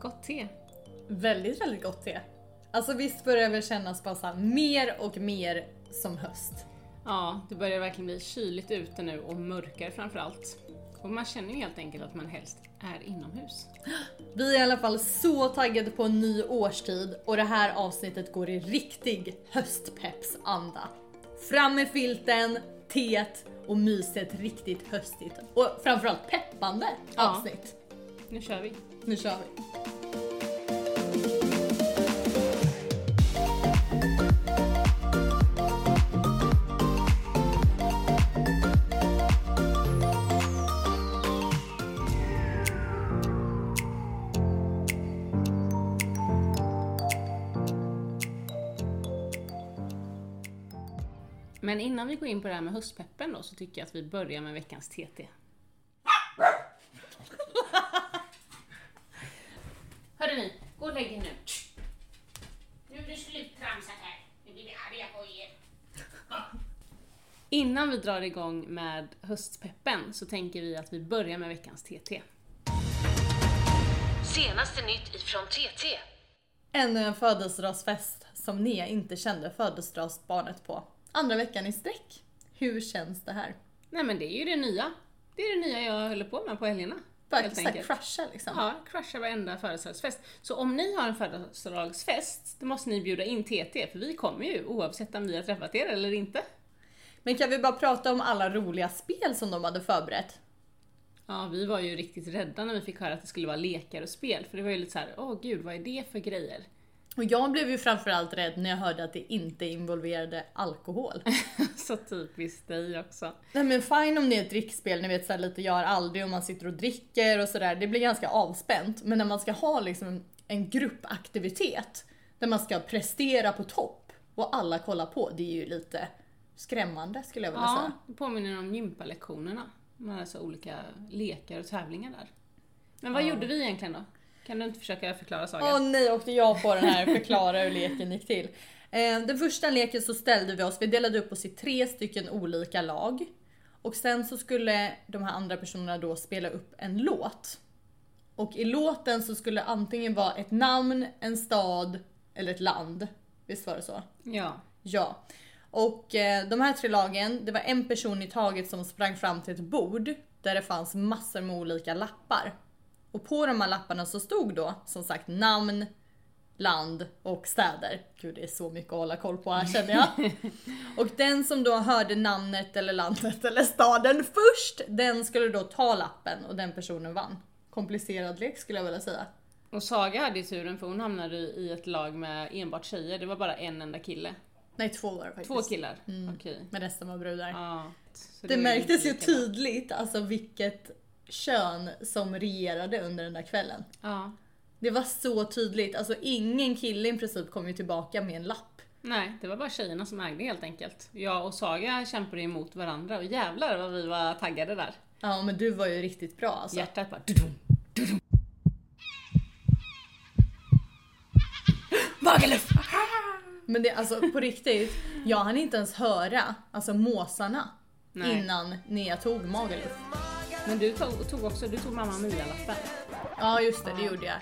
Gott te. Väldigt, väldigt gott te. Alltså visst börjar det kännas bara så mer och mer som höst. Ja, det börjar verkligen bli kyligt ute nu och mörkare framförallt. Och man känner ju helt enkelt att man helst är inomhus. Vi är i alla fall så taggade på en ny årstid och det här avsnittet går i riktig höstpeppsanda. Fram med filten, teet och myset riktigt höstigt. Och framförallt peppande Ja. avsnitt. Nu kör vi. Nu kör vi. Men innan vi går in på det här med höstpeppen då så tycker jag att vi börjar med veckans TT. Hörru ni, gå och lägg er nu. Nu är det sluttramsat här. Nu blir vi arga på er. Innan vi drar igång med höstpeppen så tänker vi att vi börjar med veckans TT. Senaste nytt ifrån TT. Ännu en födelsedagsfest som Nea inte kände födelsedagsbarnet på. Andra veckan i sträck. Hur känns det här? Nej men det är ju det nya. Det är det nya jag håller på med på helgerna. Bara såhär crusha liksom. Ja, crusha varenda födelsedagsfest. Så om ni har en födelsedagsfest, då måste ni bjuda in TT, för vi kommer ju oavsett om vi har träffat er eller inte. Men kan vi bara prata om alla roliga spel som de hade förberett? Ja, vi var ju riktigt rädda när vi fick höra att det skulle vara lekar och spel, för det var ju lite så här: åh gud, vad är det för grejer? Och jag blev ju framförallt rädd när jag hörde att det inte involverade alkohol. så typiskt dig också. Nej men fine om det är ett drickspel, ni vet såhär lite gör aldrig och man sitter och dricker och sådär. Det blir ganska avspänt. Men när man ska ha liksom en, gruppaktivitet där man ska prestera på topp och alla kollar på, det är ju lite skrämmande skulle jag vilja Ja, säga. det påminner om gympalektionerna. Med alltså olika lekar och tävlingar där. Men vad Ja. gjorde vi egentligen då? Kan du inte försöka förklara Saga? Åh nej, åkte jag på den här förklara hur leken gick till. Eh, Den första leken så ställde vi oss, vi delade upp oss i tre stycken olika lag. Och sen så skulle de här andra personerna då spela upp en låt. Och i låten så skulle det antingen vara ett namn, en stad eller ett land. Visst var det så? Ja. Ja. Och eh, de här tre lagen, det var en person i taget som sprang fram till ett bord där det fanns massor med olika lappar. Och på de här lapparna så stod då som sagt namn, land och städer. Gud det är så mycket att hålla koll på här känner jag. och den som då hörde namnet eller landet eller staden först, den skulle då ta lappen och den personen vann. Komplicerad lek skulle jag vilja säga. Och Saga hade ju turen för hon hamnade i ett lag med enbart tjejer, det var bara en enda kille. Nej två var det faktiskt. Två killar? Mm. Okej. Men resten var brudar. Ja, Det var märktes ju tydligt alltså vilket kön som regerade under den där kvällen. Ja. Det var så tydligt, alltså ingen kille i princip kom ju tillbaka med en lapp. Nej, det var bara tjejerna som ägde helt enkelt. Jag och Saga kämpade emot varandra och jävlar vad vi var taggade där. Ja men du var ju riktigt bra alltså. Hjärtat bara dudum, dudum. Magaluf! Men det alltså på riktigt, jag hann inte ens höra alltså måsarna Nej. innan Nea tog Magaluf. Men du tog, tog också, du tog mamma Mia-lappen. Ja just det, det gjorde jag.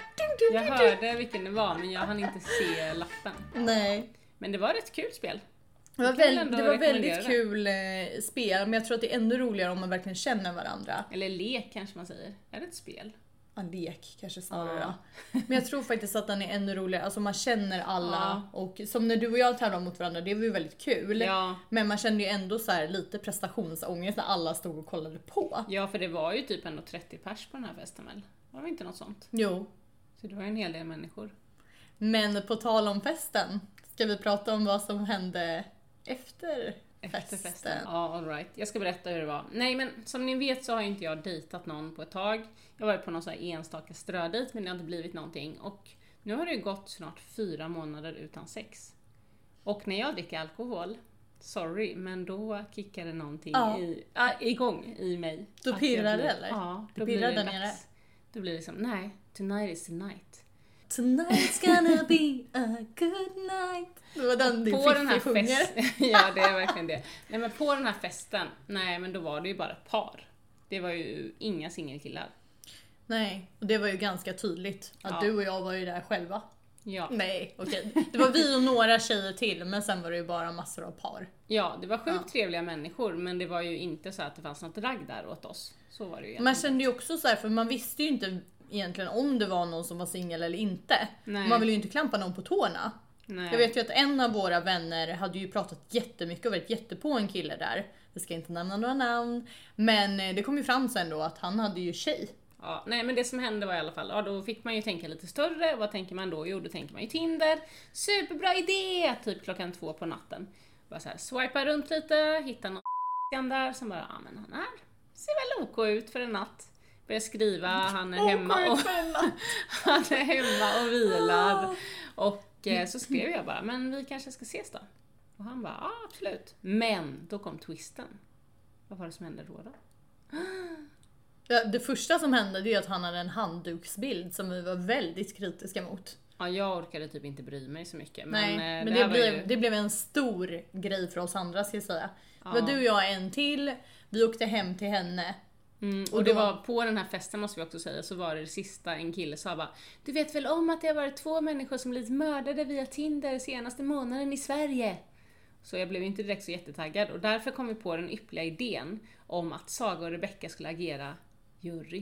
Jag hörde vilken det var men jag hann inte se lappen. Nej. Men det var ett kul spel. Det var, väl, det var väldigt kul eh, spel, men jag tror att det är ännu roligare om man verkligen känner varandra. Eller lek kanske man säger. Är det ett spel? Ja, lek kanske snarare. Ja. Men jag tror faktiskt att den är ännu roligare, alltså man känner alla Ja. och som när du och jag tävlade mot varandra, det var ju väldigt kul. Ja. Men man kände ju ändå så lite prestationsångest när alla stod och kollade på. Ja, för det var ju typ ändå 30 pers på den här festen väl? Var det inte något sånt? Jo. Så det var ju en hel del människor. Men på tal om festen, ska vi prata om vad som hände efter, Efter festen? Ja, alright. Jag ska berätta hur det var. Nej, men som ni vet så har inte jag dejtat någon på ett tag. Jag varit på någon sån här enstaka strödejt, men det har inte blivit någonting. Och nu har det ju gått snart fyra månader utan sex. Och när jag dricker alkohol, sorry, men då kickar det någonting Ja. i, ah, igång i mig. Då pirrar det, blir- eller? Ja, Det då blir pirrar det där nere? Då blir det liksom, nej, tonight is the night. Tonight's gonna be a good night. Det var den din på den här sjunger. festen, ja det är verkligen det. Nej men på den här festen, nej men då var det ju bara par. Det var ju inga singelkillar. Nej, och det var ju ganska tydligt att Ja. du och jag var ju där själva. Ja. Nej, okej. Det var vi och några tjejer till, men sen var det ju bara massor av par. ja, det var sjukt Ja. trevliga människor men det var ju inte så att det fanns något ragg där åt oss. Så var det ju Man kände ju också så här, för man visste ju inte egentligen om det var någon som var singel eller inte. Nej. Man vill ju inte klampa någon på tårna. Nej. Jag vet ju att en av våra vänner hade ju pratat jättemycket och varit jättepå en kille där. Vi ska inte nämna några namn. Men eh, det kom ju fram sen då att han hade ju tjej. Ja, nej men det som hände var i alla fall, ja då fick man ju tänka lite större. Vad tänker man då? Jo, då tänker man ju Tinder. Superbra idé! Typ klockan två på natten. Bara så här, swipa runt lite, hitta någon där som bara, ja men han är, ser väl OK ut för en natt. Börjar skriva, han är hemma och, han är hemma och vilar. Och eh, så skrev jag bara, men vi kanske ska ses då? Och han bara, ja absolut. Men då kom twisten. Vad var det som hände då? då? Ja, det första som hände det är att han hade en handduksbild som vi var väldigt kritiska mot. Ja, jag orkade typ inte bry mig så mycket. Men, Nej, eh, men det, det, blev, ju... det blev en stor grej för oss andra ska jag säga. Det Ja. var du och jag en till, vi åkte hem till henne. Mm, och Och det var på den här festen måste vi också säga, så var det det sista en kille sa bara Du vet väl om att det har varit två människor som blivit mördade via Tinder senaste månaden i Sverige? Så jag blev inte direkt så jättetaggad och därför kom vi på den ypperliga idén om att Saga och Rebecca skulle agera jury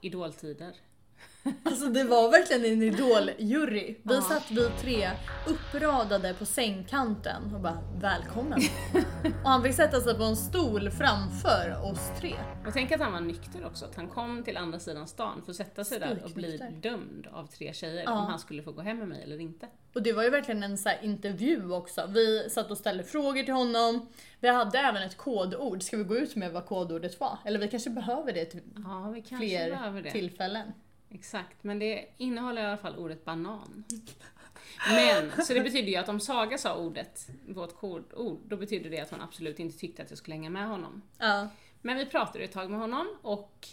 i idoltider. Alltså det var verkligen en idoljury. Vi Ja. satt vi tre uppradade på sängkanten och bara välkommen. och han fick sätta sig på en stol framför oss tre. Och tänk att han var nykter också, att han kom till andra sidan stan för att sätta sig där och bli Spiknykter. dömd av tre tjejer Ja. om han skulle få gå hem med mig eller inte. Och det var ju verkligen en så intervju också. Vi satt och ställde frågor till honom. Vi hade även ett kodord. Ska vi gå ut med vad kodordet var? Eller vi kanske behöver det till Ja, vi kanske fler behöver det. tillfällen. Exakt, men det innehåller i alla fall ordet banan. Men, så det betyder ju att om Saga sa ordet, vårt kodord, då betyder det att hon absolut inte tyckte att jag skulle hänga med honom. Ja. Men vi pratade ett tag med honom och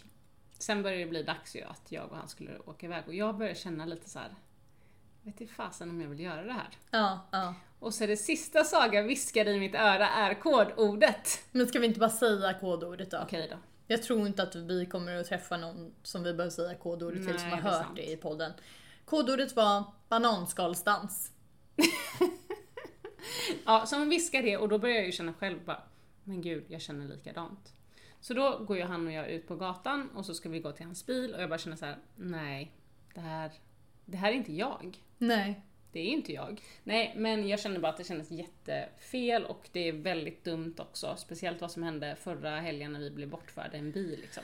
sen började det bli dags ju att jag och han skulle åka iväg och jag började känna lite så här. vet inte fasen om jag vill göra det här. Ja, ja. Och så det sista Saga viskade i mitt öra är kodordet. Men ska vi inte bara säga kodordet då? Okej då. Jag tror inte att vi kommer att träffa någon som vi behöver säga kodordet till Nej, som har det hört sant. det i podden. Kodordet var bananskalsdans. Ja, så hon viskar det och då börjar jag ju känna själv bara, men gud, jag känner likadant. Så då går ju han och jag ut på gatan och så ska vi gå till hans bil och jag bara känner så här: nej, det här, det här är inte jag. Nej. Det är inte jag. Nej, men jag känner bara att det kändes jättefel och det är väldigt dumt också. Speciellt vad som hände förra helgen när vi blev bortförda i en bil liksom.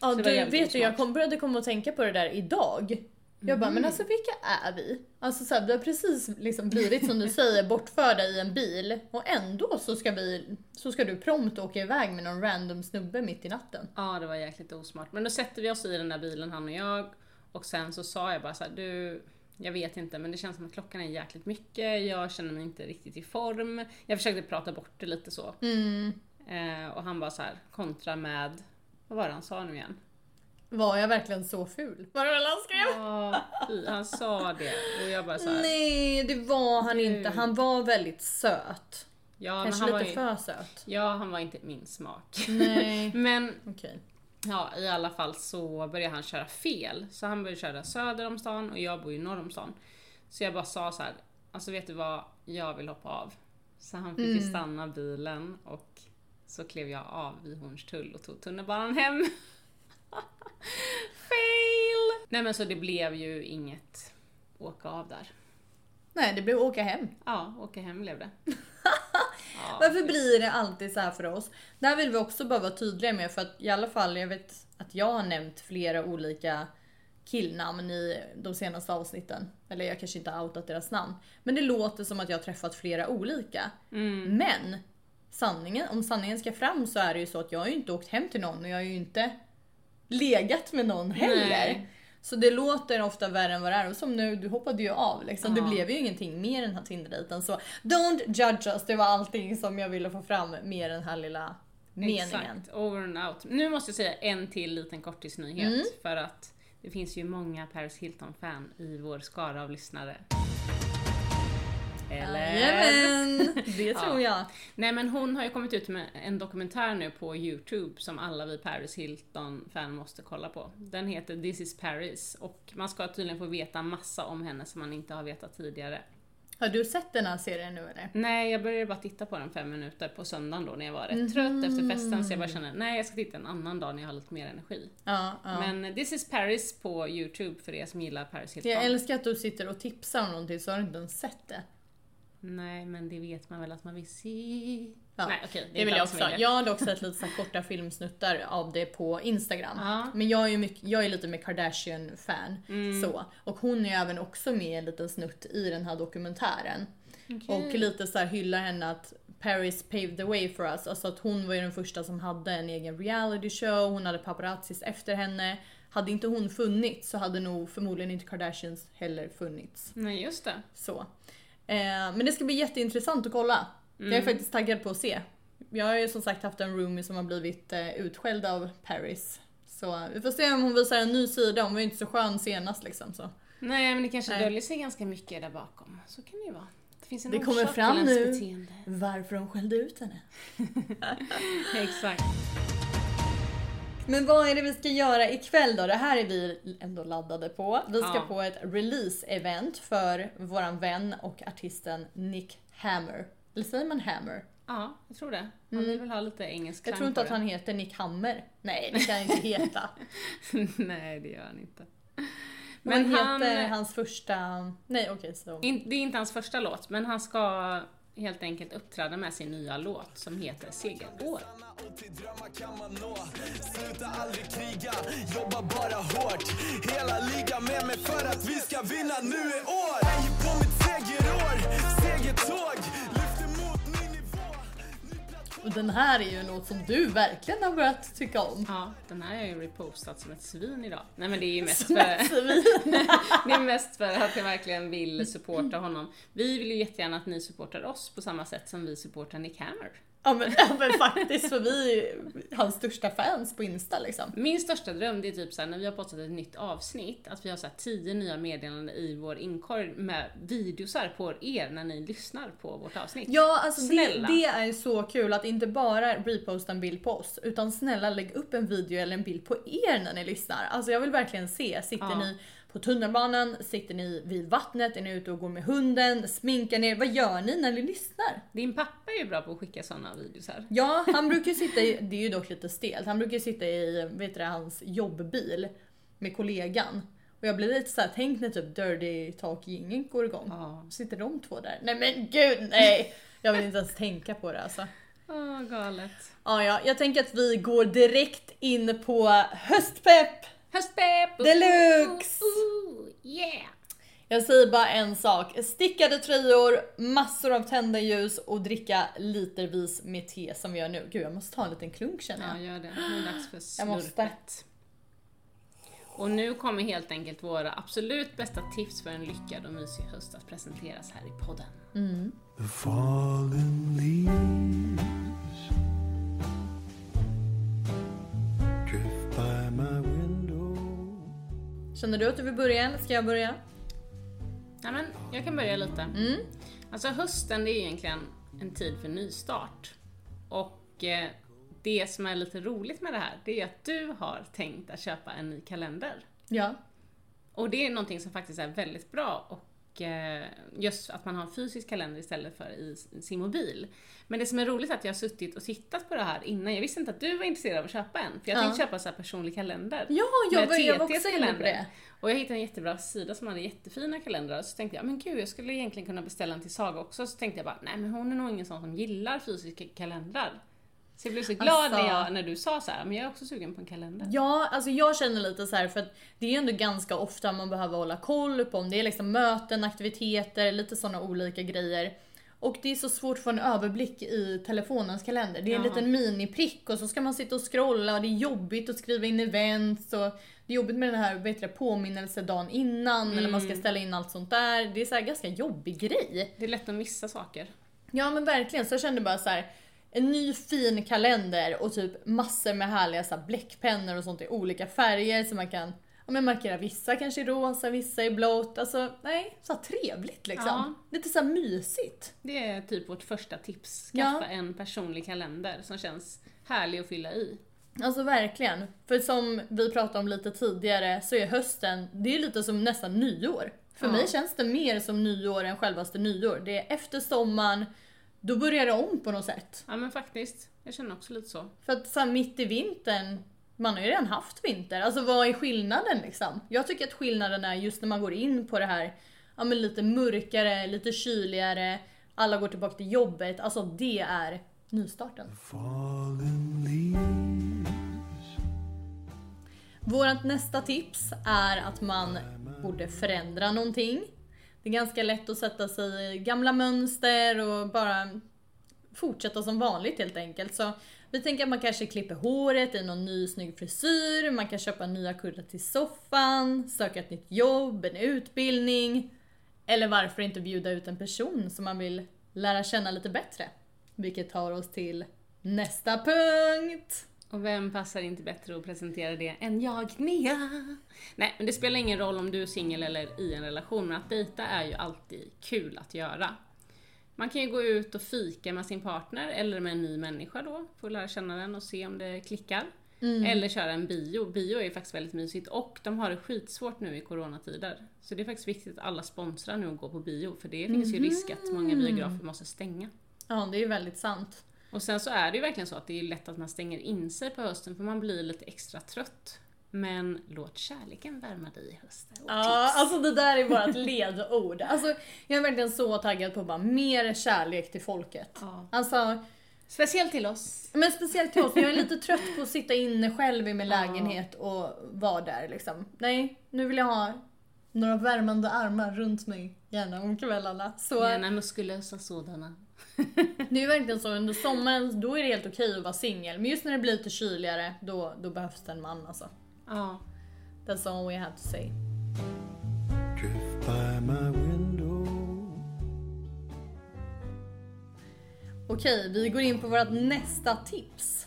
Ja, du, vet du, jag osmart. kom, började komma och tänka på det där idag. Jag bara, men Mm. alltså vilka är vi? Alltså så här, vi har precis liksom blivit som du säger bortförda i en bil och ändå så ska, vi, så ska du prompt åka iväg med någon random snubbe mitt i natten. Ja, det var jäkligt osmart. Men då sätter vi oss i den där bilen han och jag och sen så sa jag bara så här, du, jag vet inte men det känns som att klockan är jäkligt mycket, jag känner mig inte riktigt i form. Jag försökte prata bort det lite så. Mm. Eh, och han bara så här kontra med, vad var det han sa nu igen? Var jag verkligen så ful? Var det väl han skrev? Ja, han sa det och jag bara så här, Nej, det var han Du. inte. Han var väldigt söt. ja, men Kanske var lite ju, för söt. Ja, han var inte min smak. Nej. Men Okej. Ja, i alla fall så började han köra fel. Så han började köra söder om stan och jag bor ju norr om stan. Så jag bara sa så här, alltså vet du vad, jag vill hoppa av. Så han fick ju Mm. stanna bilen och så klev jag av vid Hornstull och tog tunnelbanan hem. Fail! Nej men så det blev ju inget åka av där. Nej, det blev åka hem. Ja, åka hem blev det. Ja, Varför fy- blir det alltid så här för oss? Det här vill vi också bara vara tydliga med för att i alla fall, jag vet att jag har nämnt flera olika killnamn i de senaste avsnitten. Eller jag kanske inte har outat deras namn. Men det låter som att jag har träffat flera olika. Mm. Men sanningen, om sanningen ska fram så är det ju så att jag har ju inte åkt hem till någon och jag har ju inte legat med någon heller. Nej. Så det låter ofta värre än vad det är. Och som nu, du hoppade ju av liksom. Det blev ju ingenting mer den här Tinder-dejten. Så don't judge us. Det var allting som jag ville få fram med den här lilla meningen. Exakt, over and out. Nu måste jag säga en till liten kortisnyhet Mm. för att det finns ju många Paris Hilton-fan i vår skara av lyssnare. Eller? Jajamän, det tror jag. Nej men hon har ju kommit ut med en dokumentär nu på Youtube som alla vi Paris Hilton-fan måste kolla på. Den heter This is Paris och man ska tydligen få veta massa om henne som man inte har vetat tidigare. Har du sett den här serien nu eller? Nej, jag började bara titta på den fem minuter på söndagen då när jag var rätt trött efter festen så jag bara kände nej jag ska titta en annan dag när jag har lite mer energi. Ja, ja. Men This is Paris på Youtube för er som gillar Paris Hilton. Jag älskar att du sitter och tipsar om någonting så har du inte ens sett det. Nej men det vet man väl att man vill se. Ja, Nej okej, Det vill inte jag också. Jag hade också sett lite så korta filmsnuttar av det på Instagram. Ja. Men jag är ju mycket, jag är lite med Kardashian-fan. Mm. Så. Och hon är även också med i en liten snutt i den här dokumentären. Okej. Och lite så här hyllar henne att Paris paved the way for us. Alltså att hon var ju den första som hade en egen reality show, hon hade paparazzis efter henne. Hade inte hon funnits så hade nog förmodligen inte Kardashians heller funnits. Nej just det. Så. Eh, men det ska bli jätteintressant att kolla. Jag är faktiskt taggad på att se. Jag har ju som sagt haft en roomie som har blivit eh, utskälld av Paris. Så vi får se om hon visar en ny sida, hon var ju inte så skön senast liksom. Så. Nej men det kanske Nej. döljer sig ganska mycket där bakom. Så kan det ju vara. Det finns en Det kommer fram nu. beteende. Varför hon skällde ut henne. Exakt. Men vad är det vi ska göra ikväll då? Det här är vi ändå laddade på. Vi ska Ja. på ett release-event för våran vän och artisten Nick Hammer. Eller säger man Hammer? Ja, jag tror det. Man vill väl ha lite engelsk Mm. Jag tror inte att han heter Nick Hammer. Nej, det kan han inte heta. Nej, det gör han inte. Men vad han... heter hans första... Nej okej, så. In, det är inte hans första låt, men han ska helt enkelt uppträda med sin nya låt som heter Segerår. Sluta aldrig kriga, jobba bara hårt. Hela ligan med mig för att vi ska vinna nu i år. Jag är på mitt segerår, segertåg. Och den här är ju låt som du verkligen har börjat tycka om. Ja, den här har jag ju repostat som ett svin idag. Nej men det är ju mest Som för, det är mest för att jag verkligen vill supporta honom. Vi vill ju jättegärna att ni supportar oss på samma sätt som vi supportar Nick Hammer. Ja men, ja men faktiskt, för vi är hans största fans på Insta liksom. Min största dröm det är typ såhär när vi har postat ett nytt avsnitt, att vi har såhär tio nya meddelanden i vår inkorg med videosar på er när ni lyssnar på vårt avsnitt. Ja alltså det, det är så kul att inte bara reposta en bild på oss utan snälla lägg upp en video eller en bild på er när ni lyssnar. Alltså jag vill verkligen se, sitter Ja. ni på tunnelbanan, sitter ni vid vattnet, är ni ute och går med hunden, sminkar ni vad gör ni när ni lyssnar? Din pappa är ju bra på att skicka sådana videos här. Ja, han brukar sitta i, det är ju dock lite stelt, han brukar sitta i, vet du hans jobbbil med kollegan. Och jag blir lite såhär, tänk när typ Dirty Talk gingen går igång. Ja. Sitter de två där? Nej men gud nej! Jag vill inte ens tänka på det alltså. Åh, galet. Ja, ja, jag tänker att vi går direkt in på höstpepp! Höstpepp! Deluxe! Ooh, ooh, yeah! Jag säger bara en sak. Stickade tröjor, massor av tända ljus och dricka litervis med te som vi gör nu. Gud jag måste ta en liten klunk känner jag. Ja, gör det. Nu är det dags för Jag måste. slurpet. Och nu kommer helt enkelt våra absolut bästa tips för en lyckad och mysig höst att presenteras här i podden. The Känner du att du vill börja eller ska jag börja? Ja, men jag kan börja lite. Mm. Alltså hösten det är egentligen en tid för nystart. Och eh, det som är lite roligt med det här, det är att du har tänkt att köpa en ny kalender. Ja. Och det är någonting som faktiskt är väldigt bra och eh, just att man har en fysisk kalender istället för i sin mobil. Men det som är roligt är att jag har suttit och tittat på det här innan. Jag visste inte att du var intresserad av att köpa en. För jag Ja. tänkte köpa så här personlig kalender. Ja, jag var, jag var TT:s också inne på det. Och jag hittade en jättebra sida som hade jättefina kalendrar. Så tänkte jag, men gud jag skulle egentligen kunna beställa en till Saga också. Så tänkte jag bara, nej men hon är nog ingen sån som gillar fysiska kalendrar. Så jag blev så glad Alltså- när, jag, när du sa så här, men jag är också sugen på en kalender. Ja, alltså jag känner lite så här för att det är ju ändå ganska ofta man behöver hålla koll på om det är liksom möten, aktiviteter, lite sådana olika grejer. Och det är så svårt att få en överblick i telefonens kalender. Det är en liten miniprick och så ska man sitta och scrolla och det är jobbigt att skriva in events och det är jobbigt med den här du, påminnelsedagen innan eller man ska ställa in allt sånt där. Det är så här ganska jobbig grej. Det är lätt att missa saker. Ja men verkligen, så jag kände bara så här. En ny fin kalender och typ massor med härliga så här, bläckpennor och sånt i olika färger så man kan ja, men markera vissa kanske i rosa, vissa i blått. Alltså nej, så trevligt liksom. Ja. Lite så mysigt. Det är typ vårt första tips. Ja. Skaffa en personlig kalender som känns härlig att fylla i. Alltså verkligen. För som vi pratade om lite tidigare så är hösten, det är lite som nästan nyår. För Ja. mig känns det mer som nyår än självaste nyår. Det är efter sommaren, då börjar det om på något sätt. Ja men faktiskt, jag känner också lite så. För att så här, mitt i vintern, man har ju redan haft vinter. Alltså vad är skillnaden liksom? Jag tycker att skillnaden är just när man går in på det här ja, men lite mörkare, lite kyligare, alla går tillbaka till jobbet. Alltså det är nystarten. Vårt nästa tips är att man borde förändra någonting. Det är ganska lätt att sätta sig i gamla mönster och bara fortsätta som vanligt helt enkelt. Så vi tänker att man kanske klipper håret i någon ny snygg frisyr, man kan köpa nya kuddar till soffan, söka ett nytt jobb, en utbildning. Eller varför inte bjuda ut en person som man vill lära känna lite bättre. Vilket tar oss till nästa punkt. Och vem passar inte bättre att presentera det än jag, Nea? Nej, men det spelar ingen roll om du är singel eller i en relation, men att dejta är ju alltid kul att göra. Man kan ju gå ut och fika med sin partner eller med en ny människa då, för att lära känna den och se om det klickar. Eller köra en bio. Bio är ju faktiskt väldigt mysigt och de har det skitsvårt nu i coronatider. Så det är faktiskt viktigt att alla sponsrar nu och går på bio, för det finns ju risk att många biografer måste stänga. Ja, det är ju väldigt sant. Och sen så är det ju verkligen så att det är lätt att man stänger in sig på hösten för man blir lite extra trött. Men låt kärleken värma dig i hösten. Ja, tips. alltså det där är vårt ledord. Alltså, jag är verkligen så taggad på bara mer kärlek till folket. Ja. Alltså, Speciellt till oss. men speciellt till oss, jag är lite trött på att sitta inne själv i min Ja. lägenhet och vara där liksom. Nej, nu vill jag ha några värmande armar runt mig, gärna om kvällarna. Så Gärna muskulösa sådana. det är verkligen så, under sommaren då är det helt okej att vara singel. Men just när det blir lite kyligare, då, då behövs det en man alltså. Ja. That's all we have to say. Drift by my window. Okej, vi går in på vårt nästa tips.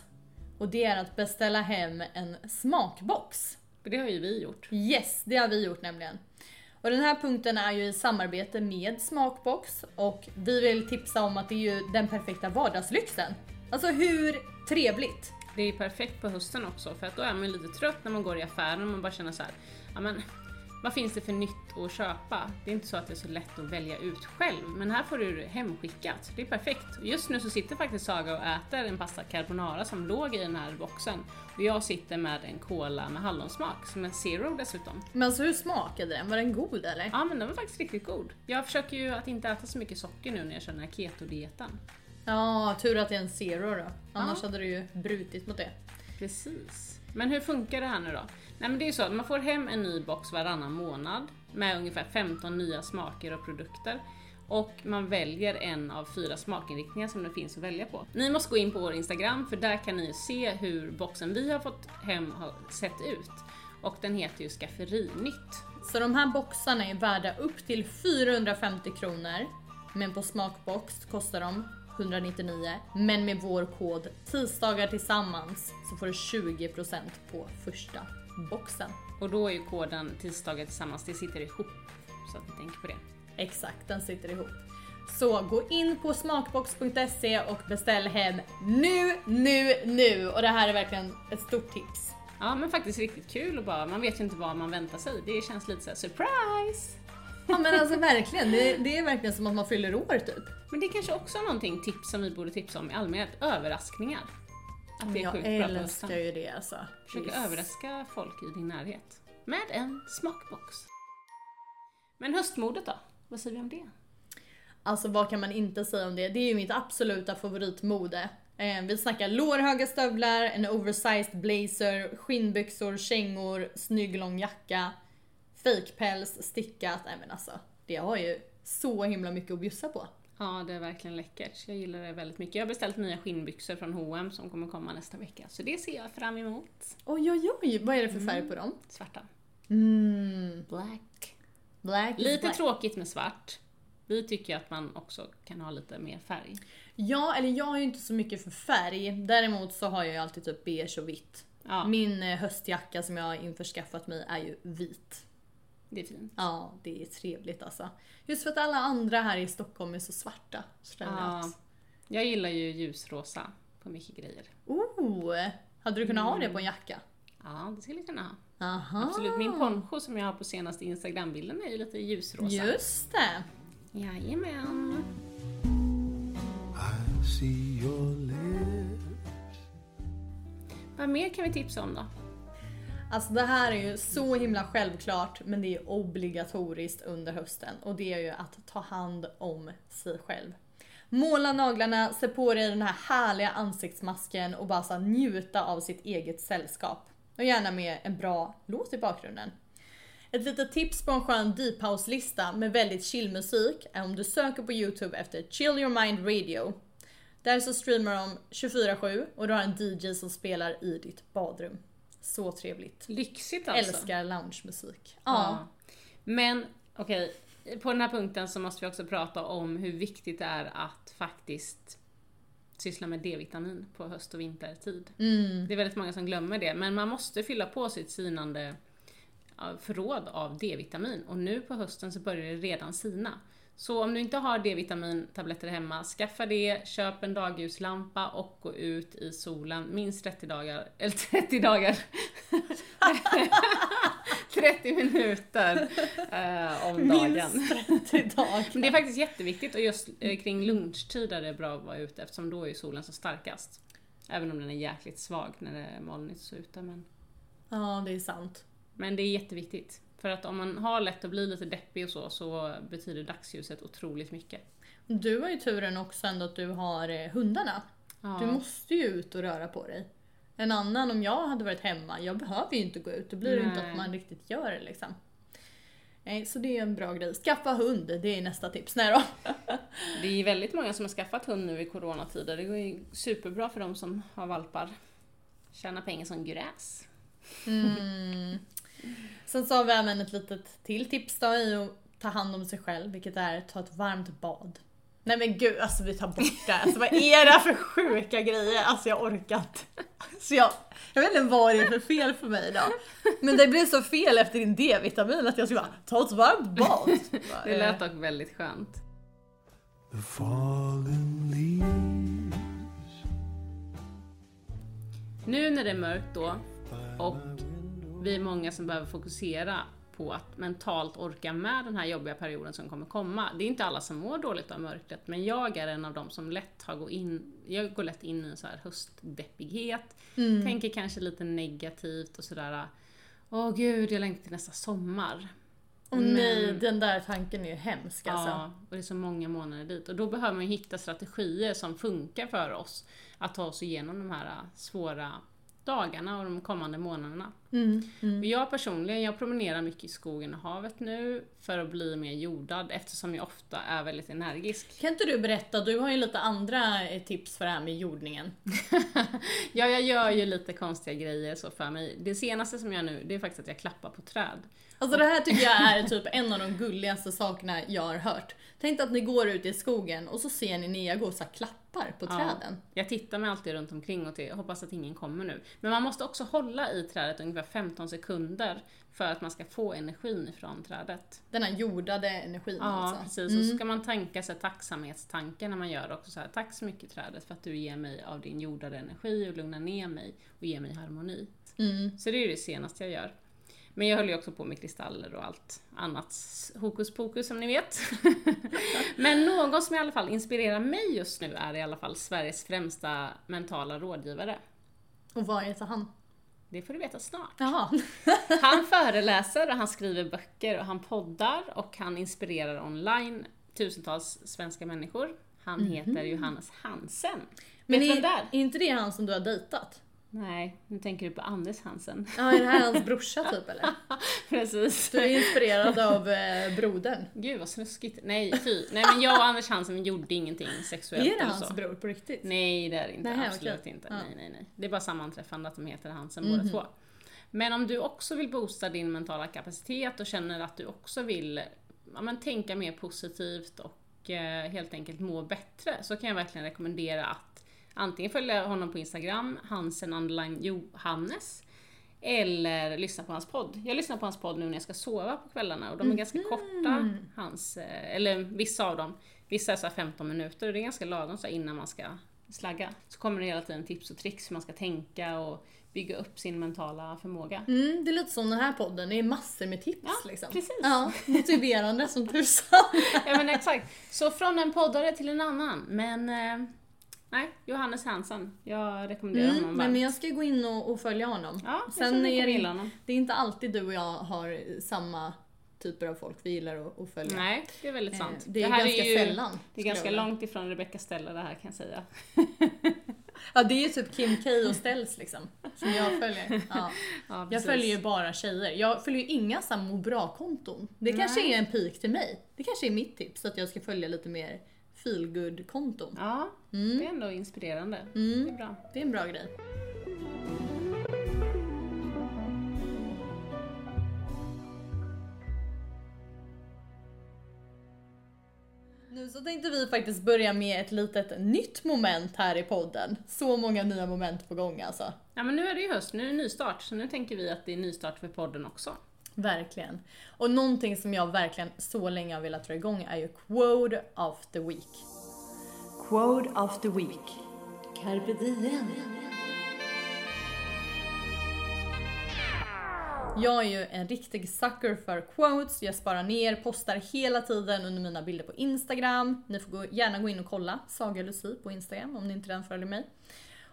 Och det är att beställa hem en smakbox. För det har ju vi gjort. Yes, det har vi gjort nämligen. Och den här punkten är ju i samarbete med Smakbox och vi vill tipsa om att det är ju den perfekta vardagslyxen. Alltså hur trevligt? Det är perfekt på hösten också för att då är man lite trött när man går i affären och man bara känner så här, ja men vad finns det för nytt att köpa? Det är inte så att det är så lätt att välja ut själv, men här får du hemskickat. Det är perfekt. Och Just nu så sitter faktiskt Saga och äter en pasta carbonara som låg i den här boxen. Och jag sitter med en cola med hallonsmak, som är zero dessutom. Men alltså hur smakade den? Var den god eller? Ja men den var faktiskt riktigt god. Jag försöker ju att inte äta så mycket socker nu när jag kör den här keto-dieten. Ja, tur att det är en zero då. Annars Ja. hade du ju brutit mot det. Precis. Men hur funkar det här nu då? Nej men det är ju så att man får hem en ny box varannan månad med ungefär 15 nya smaker och produkter. Och man väljer en av fyra smakinriktningar som det finns att välja på. Ni måste gå in på vår Instagram för där kan ni se hur boxen vi har fått hem har sett ut. Och den heter ju Skafferinytt. Så de här boxarna är värda upp till 450 kronor. Men på Smakbox kostar de 199. Men med vår kod tisdagar tillsammans så får du 20% på första boxen. Och då är ju koden tisdagar tillsammans, det sitter ihop. Så att ni tänker på det. Exakt, den sitter ihop. Så gå in på smakbox.se och beställ hem nu, nu, nu! Och det här är verkligen ett stort tips. Ja men faktiskt riktigt kul och bara, man vet ju inte vad man väntar sig. Det känns lite såhär surprise! Ja men alltså verkligen, det, det är verkligen som att man fyller år typ. Men det är kanske också är någonting tips som vi borde tipsa om i allmänhet, överraskningar. Att det är Jag sjukt på älskar ju det alltså. Försök Yes. överraska folk i din närhet. Med en smakbox. Men höstmodet då? Vad säger vi om det? Alltså vad kan man inte säga om det? Det är ju mitt absoluta favoritmode. Eh, vi snackar lårhöga stövlar, en oversized blazer, skinnbyxor, kängor, snygg lång jacka, fejkpäls, stickat. Nej men alltså, det har ju så himla mycket att bjussa på. Ja, det är verkligen läckert. Jag gillar det väldigt mycket. Jag har beställt nya skinnbyxor från H&M som kommer komma nästa vecka. Så det ser jag fram emot. Oj oj oj, vad är det för färg på dem? Svarta. Mm, Black. black Lite black. tråkigt med svart. Vi tycker att man också kan ha lite mer färg. Ja, eller jag är ju inte så mycket för färg. Däremot så har jag ju alltid typ beige och vitt. Ja, Min eh, höstjacka som jag har införskaffat mig är ju vit. Det är fint. Ja, det är trevligt alltså. Just för att alla andra här i Stockholm är så svarta. Så Ja. att, Jag gillar ju ljusrosa på mycket grejer. oh, hade du kunnat ha det på en jacka? Ja, det skulle jag kunna ha. Aha. Absolut. Min poncho som jag har på senaste Instagram-bilden är ju lite ljusrosa. Just det. Jajamän. I see your lips. Vad mer kan vi tipsa om då? Alltså det här är ju så himla självklart men det är obligatoriskt under hösten och det är ju att ta hand om sig själv. Måla naglarna, se på dig den här härliga ansiktsmasken och bara så njuta av sitt eget sällskap. Och gärna med en bra låt i bakgrunden. Ett litet tips på en skön deep house-lista med väldigt chill musik är om du söker på youtube efter Chill Your Mind Radio. Där så streamar de 24-7 och du har en DJ som spelar i ditt badrum. Så trevligt. Lyxigt alltså. Älskar loungemusik. Ja. Ja. Men okej, på den här punkten så måste vi också prata om hur viktigt det är att faktiskt syssla med D-vitamin på höst och vintertid. Mm. Det är väldigt många som glömmer det, men man måste fylla på sitt sinande förråd av D-vitamin och nu på hösten så börjar det redan sina. Så om du inte har D-vitamintabletter hemma, skaffa det, köp en dagljuslampa och gå ut i solen minst 30 dagar, eller 30 dagar, 30 minuter eh, om dagen. Minst 30 dagar. Men det är faktiskt jätteviktigt och just eh, kring lunchtid är det bra att vara ute eftersom då är solen så starkast. Även om den är jäkligt svag när det är molnigt så ute. Men, Ja, det är sant. men det är jätteviktigt. För att om man har lätt att bli lite deppig och så, så betyder dagsljuset otroligt mycket. Du har ju turen också ändå att du har eh, hundarna. Ja. Du måste ju ut och röra på dig. En annan, om jag hade varit hemma, jag behöver ju inte gå ut. Då blir det inte Nej. att man riktigt gör det liksom. Nej, så det är en bra grej. Skaffa hund, det är nästa tips. Nej då. Det är väldigt många som har skaffat hund nu i coronatider. Det går ju superbra för de som har valpar. Tjäna pengar som gräs. Mm. Sen så har vi även ett litet till tips då i att ta hand om sig själv, vilket är att ta ett varmt bad. Nej men gud, alltså vi tar bort det. Alltså vad är det för sjuka grejer? Alltså jag orkar inte. Alltså jag, jag vet inte vad det är för fel för mig idag. Men det blev så fel efter din D-vitamin att jag skulle bara ta ett varmt bad. Bara, Det lät dock väldigt skönt. Nu när det är mörkt då och vi är många som behöver fokusera på att mentalt orka med den här jobbiga perioden som kommer komma. Det är inte alla som mår dåligt av mörkret, men jag är en av dem som lätt har gått in, jag går lätt in i en så här höstdeppighet, tänker kanske lite negativt och sådär. Åh gud, jag längtar till nästa sommar. Åh nej, den där tanken är ju hemsk alltså. Ja, och det är så många månader dit. Och då behöver man ju hitta strategier som funkar för oss att ta oss igenom de här äh, svåra dagarna och de kommande månaderna. Mm, Och jag personligen, jag promenerar mycket i skogen och havet nu för att bli mer jordad eftersom jag ofta är väldigt energisk. Kan inte du berätta, du har ju lite andra eh, tips för det här med jordningen. Ja, jag gör ju lite konstiga grejer så för mig. Det senaste som jag gör nu, det är faktiskt att jag klappar på träd. Alltså det här tycker jag är typ en av de gulligaste sakerna jag har hört. Tänk att ni går ut i skogen och så ser ni Nia gå och så klappar på Ja. träden. Jag tittar mig alltid runt omkring och till, hoppas att ingen kommer nu. Men man måste också hålla i trädet ungefär 15 sekunder för att man ska få energin ifrån trädet. Den här jordade energin Ja, alltså. precis. Och så ska man tänka sig tacksamhetstanken när man gör det också så här. Tack så mycket trädet för att du ger mig av din jordade energi och lugnar ner mig och ger mig harmoni. Mm. Så det är det senaste jag gör. Men jag håller ju också på med kristaller och allt annat hokus pokus som ni vet. Men någon som i alla fall inspirerar mig just nu är i alla fall Sveriges främsta mentala rådgivare. Och vad heter han? Det får du veta snart. Han föreläser och han skriver böcker och han poddar och han inspirerar online tusentals svenska människor. Han heter Johannes Hansen. Mhm. Men Vet du vem är, det är är? inte det han som du har dejtat? Nej, nu tänker du på Anders Hansen. Ja, är det här hans brorsa typ eller? Precis. Du är inspirerad av eh, brodern. Gud vad snuskigt. Nej fy. Nej men jag och Anders Hansen gjorde ingenting sexuellt Är det hans så. bror på riktigt? Nej det är det inte. Nej, absolut okej. inte. Ja. Nej, nej, nej. Det är bara sammanträffande att de heter Hansen Mhm. båda två. Men om du också vill boosta din mentala kapacitet och känner att du också vill ja, men, tänka mer positivt och eh, helt enkelt må bättre så kan jag verkligen rekommendera att antingen följa honom på Instagram, Hansen underline Johannes, eller lyssna på hans podd. Jag lyssnar på hans podd nu när jag ska sova på kvällarna och de är ganska korta, hans, eh, eller vissa av dem. Vissa är så här 15 minuter och det är ganska lagom så innan man ska slagga. Så kommer det hela tiden tips och tricks hur man ska tänka och bygga upp sin mentala förmåga. Mm, det är lite som den här podden, det är massor med tips Ja, liksom. precis. Ja, motiverande som tusan. Ja men exakt. Så från en poddare till en annan. Men eh, nej, Johannes Hansen. Jag rekommenderar Mm, honom varmt. men jag ska gå in och, och följa honom. Ja, jag Sen är det, honom. det är inte alltid du och jag har samma typer av folk vi gillar att, att följa. Nej, det är väldigt Eh, sant. det är här ganska ju, sällan, Det är ganska långt ifrån Rebecca Stella det här kan jag säga. Ja det är ju typ Kim K och Ställs liksom, som jag följer. Ja. Ja, Jag följer ju bara tjejer. Jag följer ju inga så må bra-konton. Det kanske Nej. är en pik till mig. Det kanske är mitt tips, att jag ska följa lite mer feelgood-konton. Ja, Mm. det är ändå inspirerande. Det är bra. Det är en bra grej. Nu så tänkte vi faktiskt börja med ett litet nytt moment här i podden. Så många nya moment på gång alltså. Ja men nu är det ju höst, nu är det nystart. Så nu tänker vi att det är nystart för podden också. Verkligen. Och någonting som jag verkligen så länge har velat dra igång är ju Quote of the Week. Quote of the Week. Carpe diem. Jag är ju en riktig sucker för quotes, jag sparar ner, postar hela tiden under mina bilder på Instagram. Ni får gärna gå in och kolla Saga Lucy på Instagram om ni inte redan följer mig.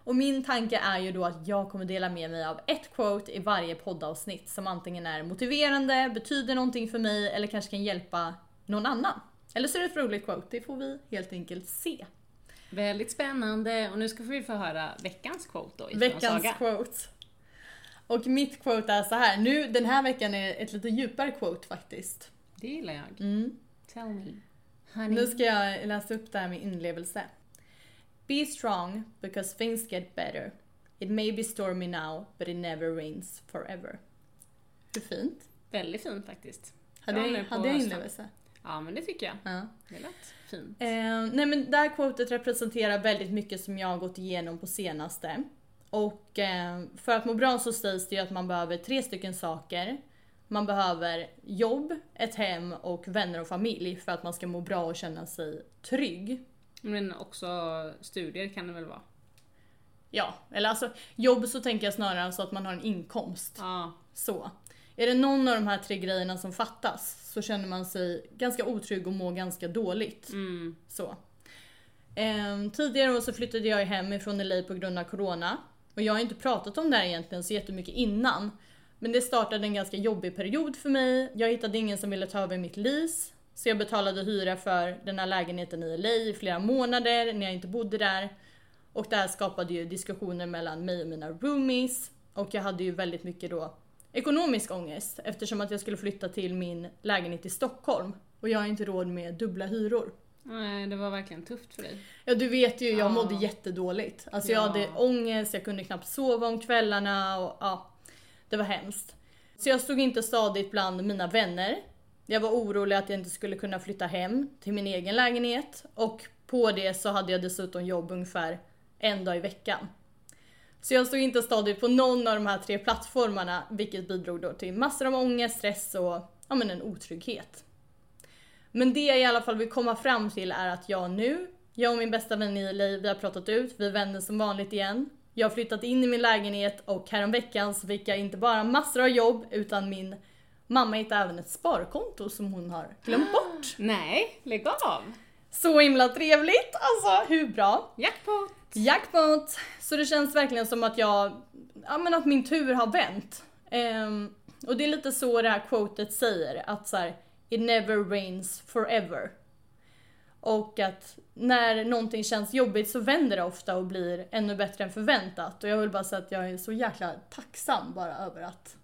Och min tanke är ju då att jag kommer dela med mig av ett quote i varje poddavsnitt som antingen är motiverande, betyder någonting för mig eller kanske kan hjälpa någon annan. Eller så är det ett roligt quote, det får vi helt enkelt se. Väldigt spännande och nu ska vi få höra veckans quote då Veckans Saga. quote. Och mitt quote är så här. nu den här veckan är ett lite djupare quote faktiskt. Det gillar jag. Mm. Tell me. Honey. Nu ska jag läsa upp det här med inlevelse. Be strong because things get better. It may be stormy now but it never rains forever. Hur fint? Väldigt fint faktiskt. Hade jag, hade inlevelse? Ja men det tycker jag. Ja. Det lät fint. Eh, nej men det här quotet representerar väldigt mycket som jag har gått igenom på senaste. Och eh, för att må bra så sägs det ju att man behöver tre stycken saker. Man behöver jobb, ett hem och vänner och familj för att man ska må bra och känna sig trygg. Men också studier kan det väl vara? Ja, eller alltså jobb så tänker jag snarare så att man har en inkomst. Ja. Så. Är det någon av de här tre grejerna som fattas så känner man sig ganska otrygg och mår ganska dåligt. Mm. Så. Ehm, tidigare så flyttade jag hem ifrån LA på grund av corona. Och jag har inte pratat om det här egentligen så jättemycket innan. Men det startade en ganska jobbig period för mig. Jag hittade ingen som ville ta över mitt lease. Så jag betalade hyra för den här lägenheten i LA i flera månader när jag inte bodde där. Och det här skapade ju diskussioner mellan mig och mina roomies. Och jag hade ju väldigt mycket då ekonomisk ångest eftersom att jag skulle flytta till min lägenhet i Stockholm. Och jag har inte råd med dubbla hyror. Nej, det var verkligen tufft för dig. Ja du vet ju, jag Ja. mådde jättedåligt. Alltså jag Ja. hade ångest, jag kunde knappt sova om kvällarna och ja, det var hemskt. Så jag stod inte stadigt bland mina vänner. Jag var orolig att jag inte skulle kunna flytta hem till min egen lägenhet och på det så hade jag dessutom jobb ungefär en dag i veckan. Så jag stod inte stadigt på någon av de här tre plattformarna vilket bidrog då till massor av ångest, stress och ja, men en otrygghet. Men det jag i alla fall vill komma fram till är att jag nu, jag och min bästa vän i LA, vi har pratat ut, vi är vänner som vanligt igen. Jag har flyttat in i min lägenhet och häromveckan så fick jag inte bara massor av jobb utan min mamma hittade även ett sparkonto som hon har glömt bort. Nej, lägg av! Så himla trevligt! Alltså hur bra? Jackpot! Jackpot! Så det känns verkligen som att jag, ja men att min tur har vänt. Ehm, och det är lite så det här quotet säger, att så här, it never rains forever. Och att när någonting känns jobbigt så vänder det ofta och blir ännu bättre än förväntat. Och jag vill bara säga att jag är så jäkla tacksam bara över att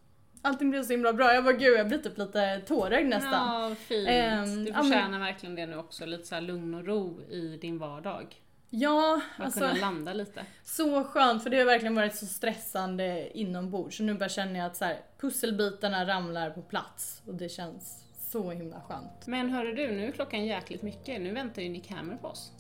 allting blev så himla bra. Jag bara gud, jag blir typ lite tårögd nästan. Ja, fint. Ehm, du ja, men- förtjänar verkligen det nu också. Lite så här lugn och ro i din vardag. Ja, Att alltså. kunna landa lite. Så skönt för det har verkligen varit så stressande inombords. Så nu bara känner jag att så här, pusselbitarna ramlar på plats och det känns så himla skönt. Men hörru du, nu är klockan jäkligt mycket. Nu väntar ju Nick Hammer på oss.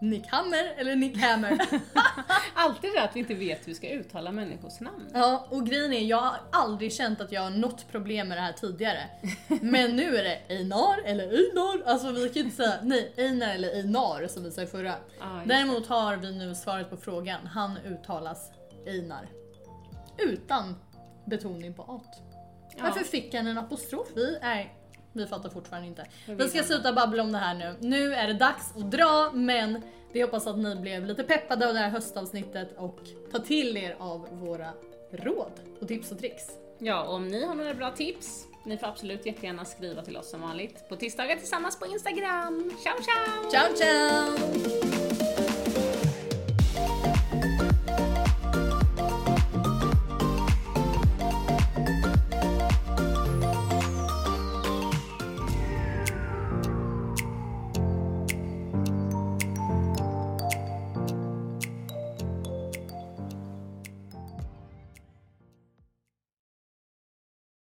Nick Hammer eller Nick Hammer. Alltid det att vi inte vet hur vi ska uttala människors namn. ja, och grejen är, jag har aldrig känt att jag har något problem med det här tidigare. Men nu är det Einar eller Einar. Alltså vi kan ju inte säga nej, Einar eller Einar som vi sa i förra. Just Däremot har vi nu svaret på frågan. Han uttalas Einar. Utan betoning på at. Ja. Varför fick han en apostrof? Vi, nej, vi fattar fortfarande inte. Vi ska sluta babbla om det här nu. Nu är det dags att dra men vi hoppas att ni blev lite peppade av det här höstavsnittet och tar till er av våra råd och tips och tricks. Ja, och om ni har några bra tips, ni får absolut jättegärna skriva till oss som vanligt på tisdagar tillsammans på Instagram. Ciao ciao! Ciao ciao!